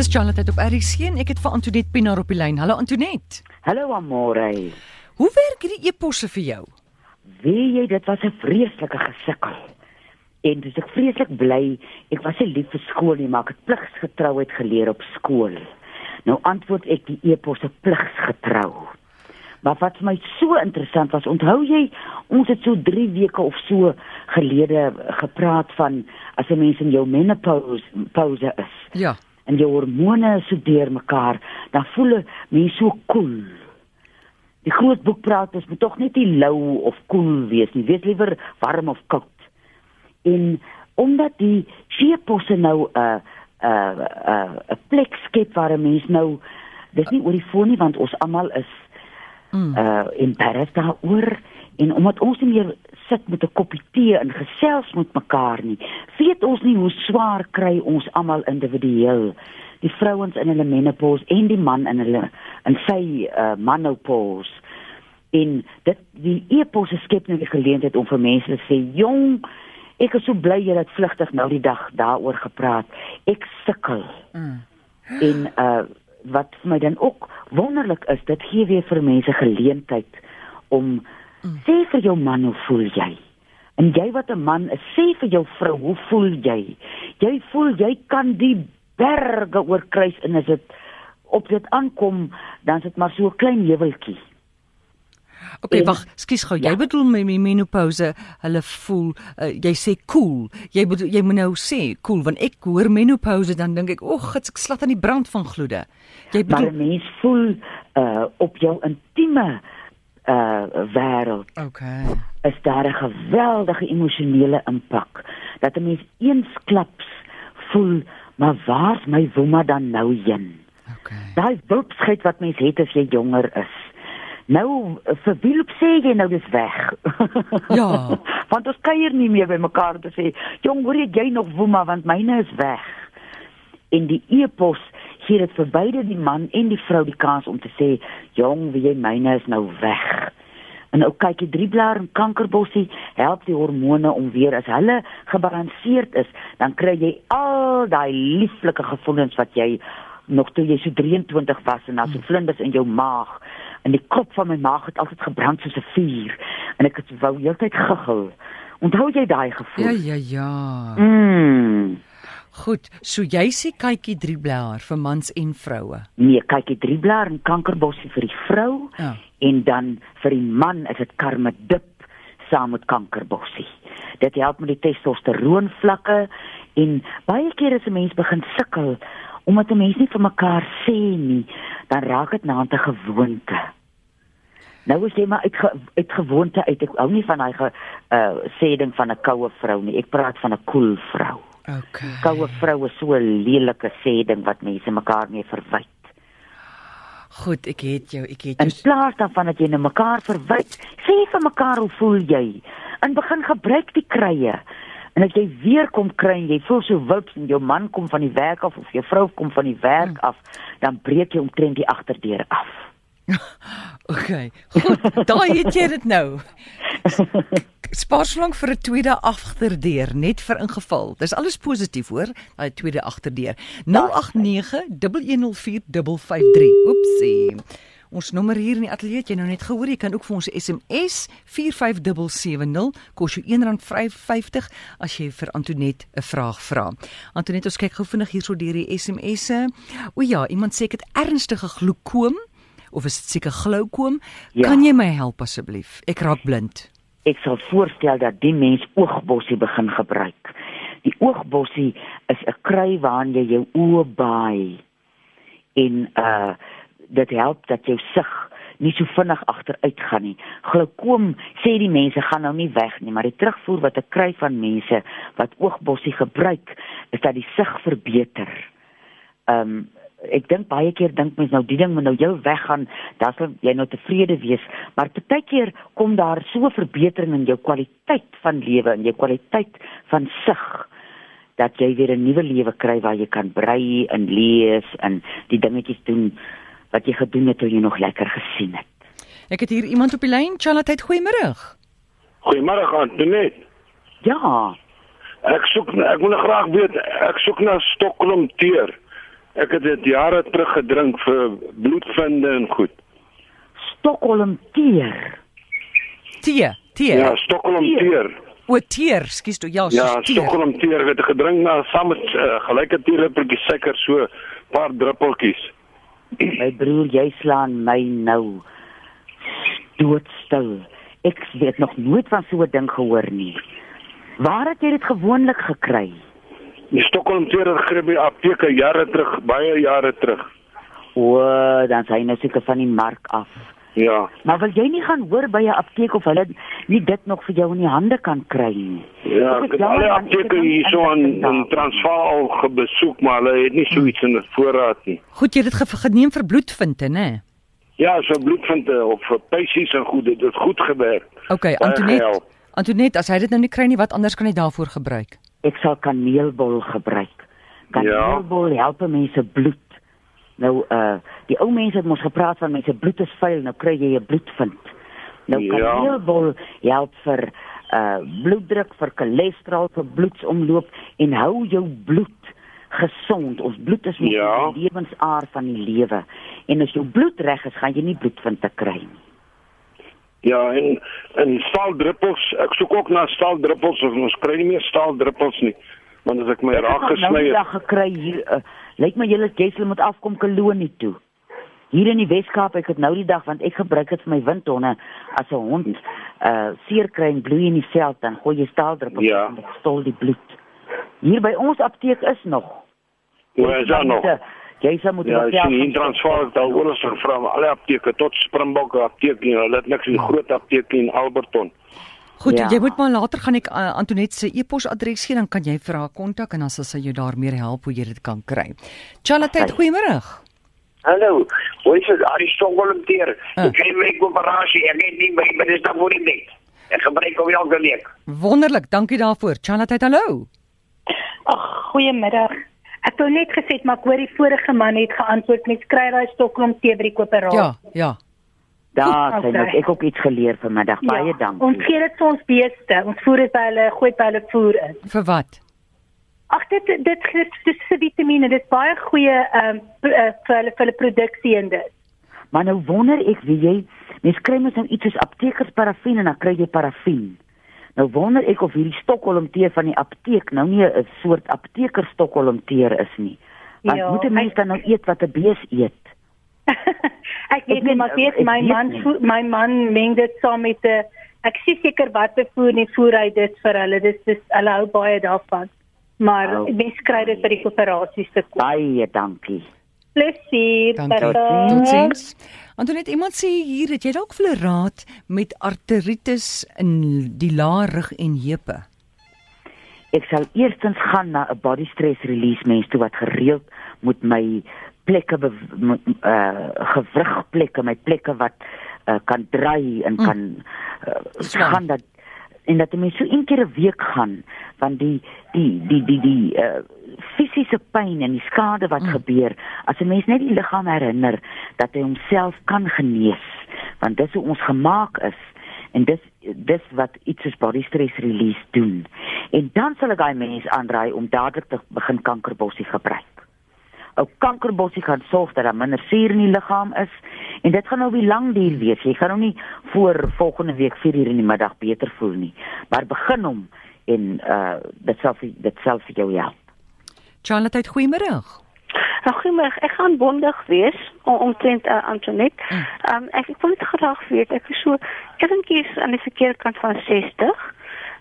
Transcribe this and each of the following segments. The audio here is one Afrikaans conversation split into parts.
Dis Charlotte op RC en ek het vir Antoinette Pinaar op die lyn. Hallo Antoinette. Hallo Amore. Hoe werk hierdie e-posse vir jou? Weet jy dit was 'n vreeslike gesukkel. En dis ek vreeslik bly. Ek was nie lief vir skool nie, maar ek het pligsgetrouheid geleer op skool. Nou antwoord ek die e-posse pligsgetrou. Maar wat vir my so interessant was, onthou jy ons het so 3 weke of so gelede gepraat van as 'n mens in jou menopause pause is. Ja. En jou hormone is so deurmekaar, dan voel 'n mens so koel. Cool. Die groot boek praat is moet tog net nie lou of koel cool wees nie, wees liewer warm of koud. En omdat die seeposse nou 'n uh, 'n uh, 'n uh, 'n plek skep waar 'n mens nou dis nie oor die foon nie want ons almal is mm. uh embarrassed daaroor en omdat ons nie meer sit met 'n koppie tee en gesels met mekaar nie, weet ons nie hoe swaar kry ons almal individueel. Die vrouens in hulle menopause en die man in hulle in sy uh menopause. En dit die eposse skep nou die geleentheid om vir mense te sê, "Jong, ek is so bly jy het vlugtig nou die dag daaroor gepraat. Ek sukkel." Mm. En uh wat vir my dan ook wonderlik is, dit gee weer vir mense geleentheid om mm. sê vir jou man hoe voel jy? En jy wat 'n man is, sê vir jou vrou hoe voel jy? Jy voel jy kan die berge oorkruis en as dit op dit aankom, dan is dit maar so 'n klein heuweltjie. Okay, wag, skus gou. Ja. Jy bedoel my menopause, hulle voel uh, jy sê cool. Jy bedoel jy moet nou sê cool want ek hoor menopause dan dink ek, "Ag, ek slat aan die brand van gloede." Jy bedoel maar mens voel uh op jou intieme uh wêreld. Okay. Is daar 'n geweldige emosionele impak dat 'n mens eensklaps voel, maar waar's my woema dan nou heen? Okay. Daai wulpsheid wat mens het as jy jonger is. Nou vir wie loop sê jy nou dis weg? Ja. want ons kuier nie meer by mekaar te sê, "Jong, hoor jy nog woema want myne is weg." En die epos gee dit vir beide die man en die vrou die kans om te sê, "Jong, wie jy myne is nou weg." En ou kyk jy drie blaar en kankerbossie help die hormone om weer as hulle gebalanseerd is, dan kry jy al daai lieflike gevoelens wat jy nog toe jy so 23 was en as 'n vlinders in jou maag en die kop van my maag het altyd gebrand soos 'n vuur en ek het wou heeltyd giggel. Onthou jy daai gevoel? Ja, ja, ja. Mm. Goed, so jy sê kykie drie blaar vir mans en vroue. Nee, kykie drie blaar en kankerbossie vir die vrou Ja. en dan vir die man is dit karmedip saam met kankerbossie. Dit help met die testosteroon vlakke en baie keer as 'n mens begin sukkel omdat 'n mens nie vir mekaar sê nie, dan raak dit na 'n gewoonte. Nou is jy maar uit ge, uit gewoonte uit. Ek hou nie van daai ge uh sê ding van 'n koue vrou nie. Ek praat van 'n koel cool vrou. Okay. Koue vrou is so 'n lelike sê ding wat mense mekaar mee verwyd. Goed, ek het jou, ek het In jou. plaas daarvan dat jy net mekaar verwyd, sê vir mekaar hoe voel jy? In begin gebruik die krye. En as jy weer kom kry en jy voel so wilps en jou man kom van die werk af of jou vrou kom van die werk af, dan breek jy omtrent die agterdeur af. Okay. Goed, daai het jy dit nou. Spaar so lank vir 'n tweede agterdeur net vir ingeval. Dis alles positief hoor, daai tweede agterdeur. 0891104553. Oepsie. Ons nommer hier in die ateljee het jy nou net gehoor, jy kan ook vir ons SMS 45770 kos jou R1.50 as jy vir Antoinette 'n vraag vra. Antoinette, ons kyk gou vinnig hierso deur die SMS'e. O ja, iemand sê ek het ernstige glaukoom of is dit seker glaukoom? Ja. Kan jy my help asseblief? Ek raak blind. Ek sal voorstel dat die mens oogbossie begin gebruik. Die oogbossie is 'n kry waarin jy jou oë baai en uh dit help dat jou sig nie so vinnig agteruit gaan nie. Glaukoom sê die mense gaan nou nie weg nie, maar die terugvoer wat ek kry van mense wat oogbossie gebruik, is dat die sig verbeter. Ehm um, ek dink baie keer dink mense nou die ding moet nou jou weggaan, dan sal jy nou tevrede wees, maar partykeer kom daar so 'n verbetering in jou kwaliteit van lewe en jou kwaliteit van sig dat jy weer 'n nuwe lewe kry waar jy kan brei en lees en die dingetjies doen wat jy gedoen het toe jy nog lekker gesien het. Ek het hier iemand op die lyn. Charlotte, goeiemôre. Goeiemôre Antoinette. Ja, Ek soek ek wil graag weet ek soek na Stockholm teer. Ek het dit jare terug gedrink vir bloedvinde en goed. Stockholm teer. Tee, tee. Ja, Stockholm Teer. teer. O, teer, skus toe. Ja, Ja, soos teer. Stockholm teer het gedrink na saam met uh, gelyke teelepeltjie suiker so paar druppeltjies. My broer, jy slaan my nou doodstil. Ek het nog nooit van so 'n ding gehoor nie. Waar het jy dit gewoonlik gekry? Die Stockholm het gegryp by apteke jare terug, baie jare terug. O, dan sy nou seker van die mark af. Ja. Maar wil jy nie gaan hoor by 'n apteek of hulle nie dit nog vir jou in die hande kan kry nie? Ja, Ek het alle ek het apteke nog nie hierso in. Transvaal al gebesoek, maar hulle het nie so iets in die voorraad nie. Goed, jy het dit ge geneem vir bloedvinte, né? Ja, so bloedvinte of vir peisies en goed, dit het goed gewerk. Okay, Antonet. gehelp. Antonet, as hy dit nou nie kry nie, wat anders kan hy daarvoor gebruik? Ek sal kaneelbol gebruik. Kaneelbol help mense bloed. Nou uh die ou mense het mos gepraat van mense bloed is vuil, nou kry jy 'n bloedvind. Nou Ja. kaneelbol help vir uh bloeddruk, vir cholesterol, vir bloedsomloop en hou jou bloed gesond. Ons bloed is mos Ja. die lewensaar van die lewe. En as jou bloed reg is, gaan jy nie bloedvinte kry nie. Ja, en en staaldruppels, ek soek ook na staaldruppels of ons kry nie meer staaldruppels nie. Want as ek my raak het nou gesny die het, dag gekry hier. Uh, Lyk my julle Jessel moet afkom kolonie toe. Hier in die Weskaap, ek het nou die dag want ek gebruik dit vir my windhonde as 'n hond uh seer kry en bloei in die veld dan gooi jy staaldruppels Ja. en dit stol die bloed. Hier by ons apteek is nog. hoe is dat nog? Jy sal moet Ja, sien hier in Transvaal het al oral van alle apteke tot Springbok apteek en hulle het niks in die groot apteek in Alberton. Goed, Ja. jy moet maar later gaan ek uh, Antonet se e-posadres gee dan kan jy vir haar kontak en dan sal sy jou daar meer help hoe jy dit kan kry. Charlotte, goeiemôre. Hallo, hoe is het? Arie Stockholm teer. Ah. Ik geef week operatie. Ik weet niet, maar ik ben dus daarvoor niet mee. Ik gebruik hem elke week. Wonderlik, dankie daarvoor. Charlotte, hallo. Ag, goeiemiddag. Ek wou net gesê maar ek hoor die vorige man het geantwoord met kry daai Stockholm tee by die koöperasie. Ja, ja. Daar sien ek okay. ek ook iets geleer vanmiddag. Baie dankie. Ons gee dit vir ons beeste. Ons voer dit by hulle, gooi by hulle voer in. Vir wat? Ag dit dit dit dis vir vitamiene. Dit is baie goeie ehm um, vir hulle vir hulle produksie en dit. Maar nou wonder ek wie jy mens kry mos nou iets soos aptekersparafien en dan kry jy parafien. Nou wonder ek of hierdie Stockholm tee van die apteek nou nie 'n soort apteker Stockholm tee is nie. Want Ja, moet 'n mens ek- dan nou eet wat 'n bees eet? ek weet nie, maar ek weet ek my weet man nie. my man meng dit saam met 'n ek sien seker wat te voer nie voer hy dit vir hulle. Dis dis hulle hou baie daarvan. Maar Oh. mense kry dit by die koöperasies te koop. Baie dankie. Plesier. Dankie. tata. Totsiens. Antonet, iemand sê hier dat jy dalk vir 'n raad met arteritis in die laar rug en heupe. Ek sal eerstens gaan na 'n body stress release mens toe wat gereeld moet my plekke moet, uh gewrigplekke, my plekke wat uh, kan draai en Mm. kan uh, gaan dat en dat mens so een keer 'n week gaan want die die die die die uh fisiese pyn en die skade wat mm. gebeur as 'n mens net die liggaam herinner dat hy homself kan genees want dis hoe ons gemaak is en dis dis wat iets soos body stress release doen en dan sal ek daai mens aanraai om dadelik te begin kankerbossie gebruik. Ou kankerbossie gaan sorg dat daar minder suur in die liggaam is en dit gaan nou op die lang duur wees. Jy gaan nou nie voor volgende week 4 uur in die middag beter voel nie, maar begin hom en uh dit sal dit sal vir jou help. Charlotte, goeiemôre. Nou, goeiemôre. Ek gaan bondig wees om omtrent uh, Antonet. Mm. Um, ek ek wil net graag weet, ek is so effentjies aan die verkeerde kant van 60.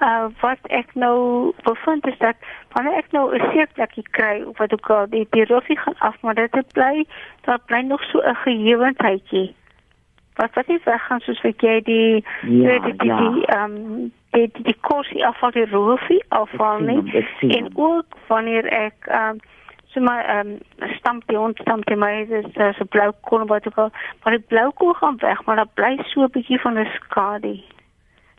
Uh wat ek nou bevind is dat wanneer ek nou 'n seerplekkie kry of wat ook al, die die roffie gaan af, maar dit bly daar bly nog so 'n gehewendheidjie. Wat wat nie weggaan soos wat jy die Ja, die die ja. die ehm die die, die afval die roffie afval Ek sien nie. ek sien En ook wanneer ek ehm so maar ehm stamp die hond stamp die my is uh, so blou kon wat ook al maar die blou kon gaan weg maar daar bly so 'n bietjie van 'n skadu.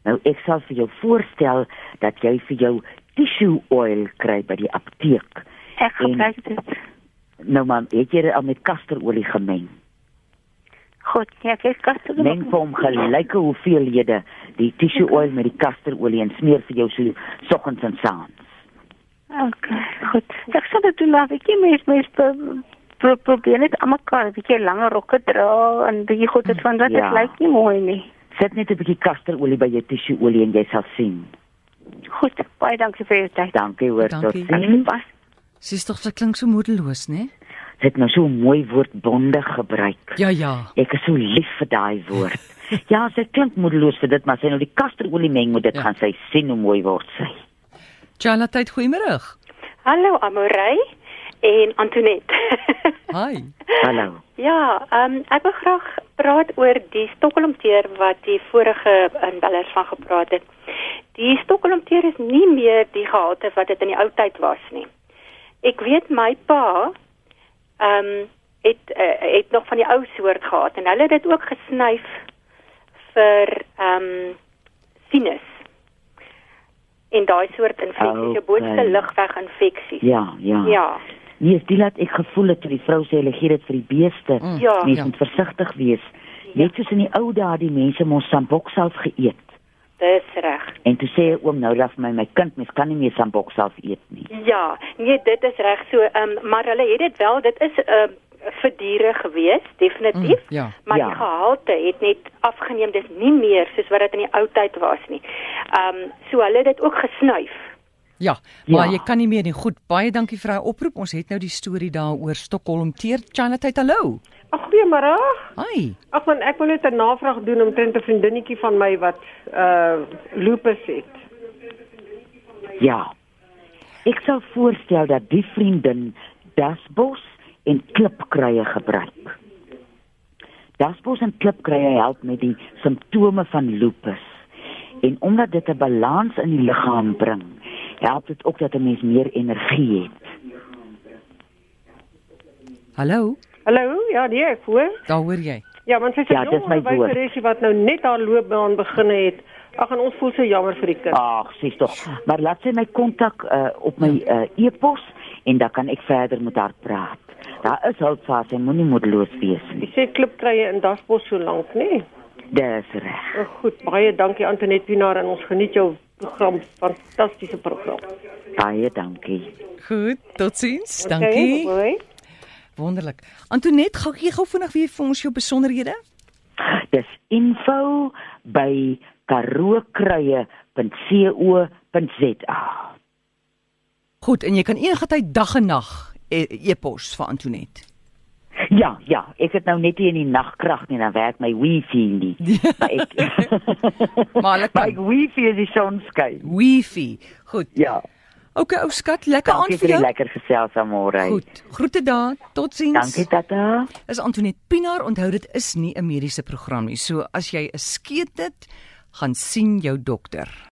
Nou ek sal vir jou voorstel dat jy vir jou tissue oil kry by die apteek. Ek gebruik dit. Nou man, het jy dit al met kasterolie gemeng? Goed, ja, ek het kaste Meng vir hom gelyke hoeveelhede die tissue oil met die kasterolie en smeer vir jou so soggens en saans. Okay, goed. Ek sal dit doen laat ek nie mens mens pro- pro- probeer net aan mekaar 'n bietjie langer rokke dra en bietjie goed het van dat dit Ja. lyk nie mooi nie. Sit net 'n bietjie kasterolie by jou tissueolie en jy sal sien. Goed, baie dankie vir jou tyd. Dankie hoor Dankie. tot sien. Sies tog sy klink so moedeloos, né? Het nou so 'n mooi woord bondig gebruik. Ja ja. Ek is so lief vir daai woord. ja, sy klink moedeloos vir dit, maar sy nou die kasterolie meng met dit Ja. gaan sy sien hoe mooi word sy. Charlotte, goeiemôre. Hallo Amorey en Antoinette. Hi. Hallo. ja, ehm um, ek wil graag praat oor die stokkolomteer wat die vorige inbellers van gepraat het. Die stokkolomteer is nie meer die gehalte wat dit in die ou tyd was nie. Ek weet my pa ehm um, het uh, het nog van die ou soort gehad en hulle het dit ook gesnyf vir ehm um, sinus. En daai soort infeksies, jou boonste Okay. lugweginfeksies. Ja, ja. Ja. Nee, dit laat ek gevoel het toe die vrou sê hulle gee dit vir die beeste. Mm. Ja. Mens Ja. moet versigtig wees. Net soos in die ou dae die mense mos sambok self geëet. Dis reg. En toe sê oom nou vir my my kind mens kan nie meer sambok self eet nie. Ja, nee, dit is reg so. Ehm um, maar hulle het dit wel, dit is ehm uh, vir diere gewees, definitief. Mm, ja. Maar Ja. die gehalte het net afgeneem. Dis nie meer soos wat dit in die ou tyd was nie. Ehm um, so hulle het dit ook gesnyf. Ja, maar Ja. jy kan nie meer nie. Goed, baie dankie vir daai oproep. Ons het nou die storie daaroor Stockholm teer. Charlotte, hallo. Ag goeiemôre. Hi. Ag man, ek wil net 'n navraag doen omtrent 'n vriendinnetjie van my wat uh lupus het. Ja. Ek sal voorstel dat die vriendin dasbos en klipkruie gebruik. Dasbos en klipkruie help met die simptome van lupus. En omdat dit 'n balans in die liggaam bring, help dit ook dat 'n mens meer energie het. Hallo. Hallo, ja, nee, ek hoor. Daar hoor jy. Ja, want sy sê Ja, dis my woord. onderwyseresie wat nou net haar loopbaan begin het. Ag en ons voel so jammer vir die kind. Ag, sies tog. Maar laat sy my kontak uh, op my uh, e-pos en dan kan ek verder met haar praat. Daar is hulp vir haar, sy moenie moedeloos wees nie. sê klipkrye in dasbos so lank, nê? Nee? Dis reg. Oh, goed, baie dankie Antoinette Pinaar en ons geniet jou program, fantastiese program. Baie dankie. Goed, totsiens. Okay, Dankie. bye. Wonderlik. Antoinette, gou gee gou vinnig weer vir ons jou besonderhede. Dis info by karookruie.co.za. Goed, en jy kan enige tyd dag en nag e- e-pos vir Antoinette. Ja, ja, ek het nou net nie in die nagkrag nie, dan werk my wifi nie. maar ek Maar ek wifi is die sonskyn. Wifi. Goed. Ja. Okay, ou skat, lekker Dankie aand vir vir die jou. lekker gesels môre. Goed. Groete daar. Totsiens. Dankie tata. Is Antoinette Pinaar, onthou dit is nie 'n mediese program nie. So as jy 'n skeet het, gaan sien jou dokter.